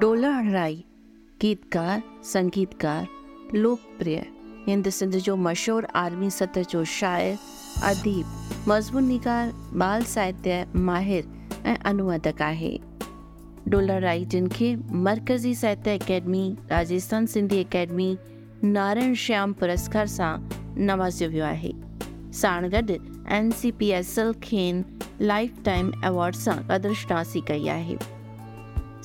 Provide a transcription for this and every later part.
डोला हड़ाई गीतकार, संगीतकार, लोकप्रिय। हिंद सिंध जो मशहूर आर्मी सतह जो शाइर अदीब, मज़मून निगार, बाल साहित्य, माहिर ऐं अनुवादक आहे। डोला राई जिन खे मरकज़ी साहित्य अकेडमी राजस्थान सिंधी अकेडमी नारायण श्याम पुरस्कार सां नवाज़ियो वियो आहे। साण गॾु N C P S L खेनि लाइफ टाइम अवॉर्ड सां क़दुरुशनासी कई आहे।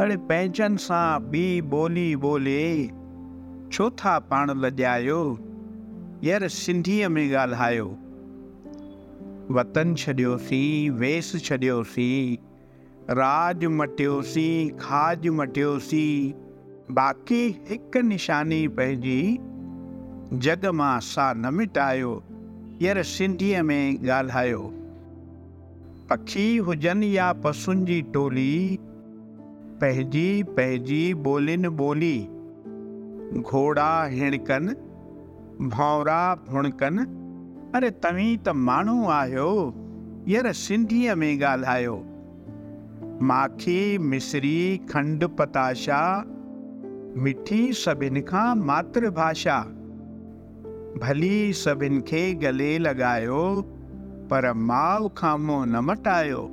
अड़े पंहिंजनि सां ॿी ॿोली ॿोले छो था पाण लॼायो यार सिंधीअ में ॻाल्हायो वतन छॾियोसीं वेस छॾियोसीं राज मटियोसीं खाज मटियोसीं बाक़ी हिकु निशानी पंहिंजी जग माँ सा न मिटायो यार सिंधीअ में ॻाल्हायो पखी हुजनि या पशुनि जी टोली पंहिंजी पंहिंजी ॿोलियुनि ॿोली घोड़ा, हिणकन, भौरा, भुणकनि। अरे तव्हीं त माण्हू आहियो, यार सिंधीअ में ॻाल्हायो। माखी, मिसरी, खंड पताशा, मिठी सभिनि खां मातृभाषा। भली सभिनि खे गले लॻायो, पर माउ खां मुंहुं न मटायो,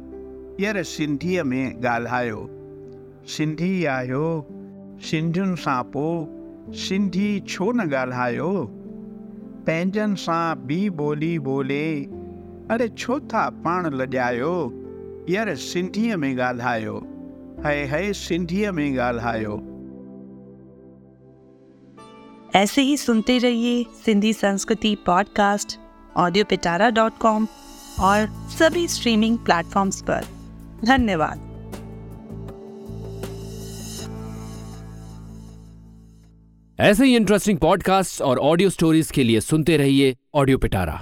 यार सिंधीअ में ॻाल्हायो। सिंधी आहियो, सिंधियुनि सां पोइ सिंधी छो न ॻाल्हायो? पंहिंजनि सां ॿी ॿोली ॿोले अरे छो था पाण लॼायो? यार सिंधीअ में ॻाल्हायो है है सिंधीअ में ॻाल्हायो। ऐसे ही सुनते रहिए सिंधी संस्कृति podcast audio Pitara dot com और सभी स्ट्रीमिंग प्लेटफॉर्म्स पर। धन्यवाद। ऐसे ही इंटरेस्टिंग पॉडकास्ट और ऑडियो स्टोरीज के लिए सुनते रहिए ऑडियो पिटारा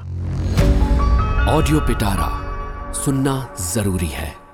ऑडियो पिटारा सुनना ज़रूरी है।